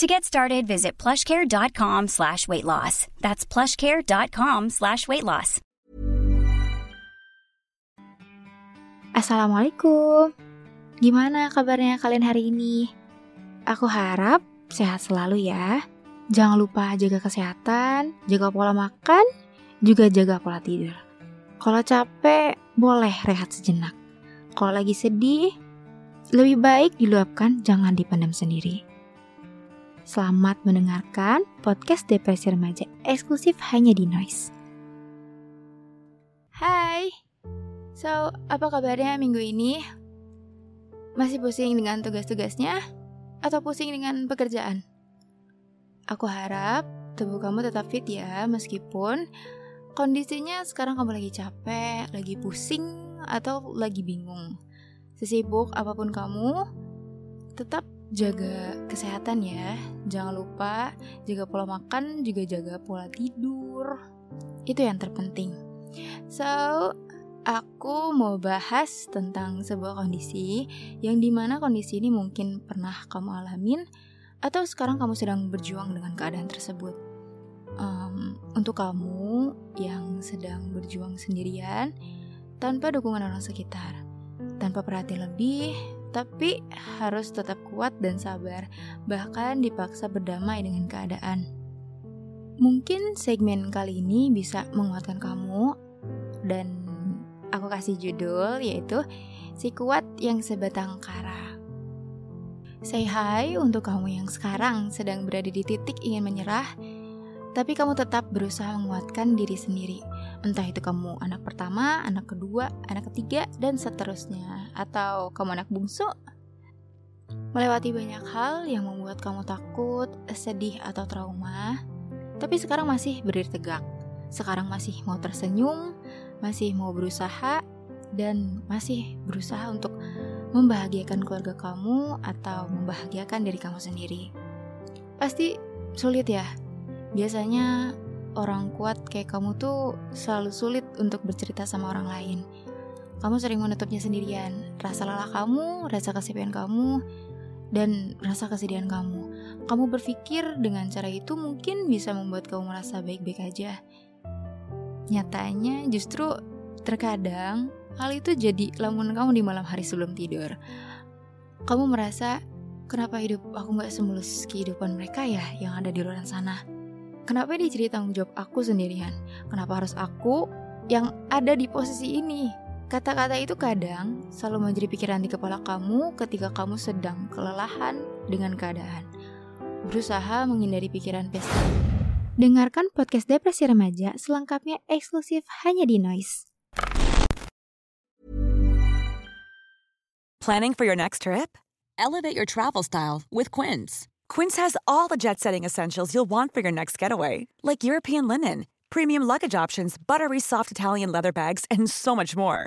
To get started, visit plushcare.com slash weight loss. That's plushcare.com slash weight loss. Assalamualaikum. Gimana kabarnya kalian hari ini? Aku harap sehat selalu ya. Jangan lupa jaga kesehatan, jaga pola makan, juga jaga pola tidur. Kalau capek, boleh rehat sejenak. Kalau lagi sedih, lebih baik diluapkan, jangan dipendam sendiri. Selamat mendengarkan podcast Depresi Remaja eksklusif hanya di Noise. Hai, so apa kabarnya minggu ini? Masih pusing dengan tugas-tugasnya? Atau pusing dengan pekerjaan? Aku harap tubuh kamu tetap fit ya, meskipun kondisinya sekarang kamu lagi capek, lagi pusing, atau lagi bingung. Sesibuk apa pun kamu, tetap jaga kesehatan ya. Jangan lupa jaga pola makan, juga jaga pola tidur. Itu yang terpenting. So, aku mau bahas tentang sebuah kondisi yang di mana kondisi ini mungkin pernah kamu alamin atau sekarang kamu sedang berjuang dengan keadaan tersebut. Um, untuk kamu yang sedang berjuang sendirian tanpa dukungan orang sekitar, tanpa perhatian lebih, tapi harus tetap kuat dan sabar, bahkan dipaksa berdamai dengan keadaan. Mungkin segmen kali ini bisa menguatkan kamu, dan aku kasih judul yaitu Si Kuat Yang Sebatang Kara. Say hi untuk kamu yang sekarang sedang berada di titik ingin menyerah, tapi kamu tetap berusaha menguatkan diri sendiri Entah itu kamu anak pertama, anak kedua, anak ketiga, dan seterusnya. Atau kamu anak bungsu. Melewati banyak hal yang membuat kamu takut, sedih, atau trauma. Tapi sekarang masih berdiri tegak. Sekarang masih mau tersenyum, masih mau berusaha, dan masih berusaha untuk membahagiakan keluarga kamu atau membahagiakan diri kamu sendiri. Pasti sulit ya. Biasanya orang kuat kayak kamu tuh selalu sulit untuk bercerita sama orang lain. Kamu sering menutupnya sendirian. Rasa lelah kamu, rasa kesepian kamu, dan rasa kesedihan kamu. Kamu berpikir dengan cara itu mungkin bisa membuat kamu merasa baik-baik aja. Nyatanya justru terkadang hal itu jadi lamunan kamu di malam hari sebelum tidur. Kamu merasa, kenapa hidup aku gak semulus kehidupan mereka ya yang ada di luar sana? Kenapa dia jadi tanggung jawab aku sendirian? Kenapa harus aku yang ada di posisi ini? Kata-kata itu kadang selalu menjadi pikiran di kepala kamu ketika kamu sedang kelelahan dengan keadaan. Berusaha menghindari pikiran pesta. Dengarkan podcast Depresi Remaja selengkapnya eksklusif hanya di Noise. Planning for your next trip? Elevate your travel style with Quince. Quince has all the jet setting essentials you'll want for your next getaway, like European linen, premium luggage options, buttery soft Italian leather bags, and so much more.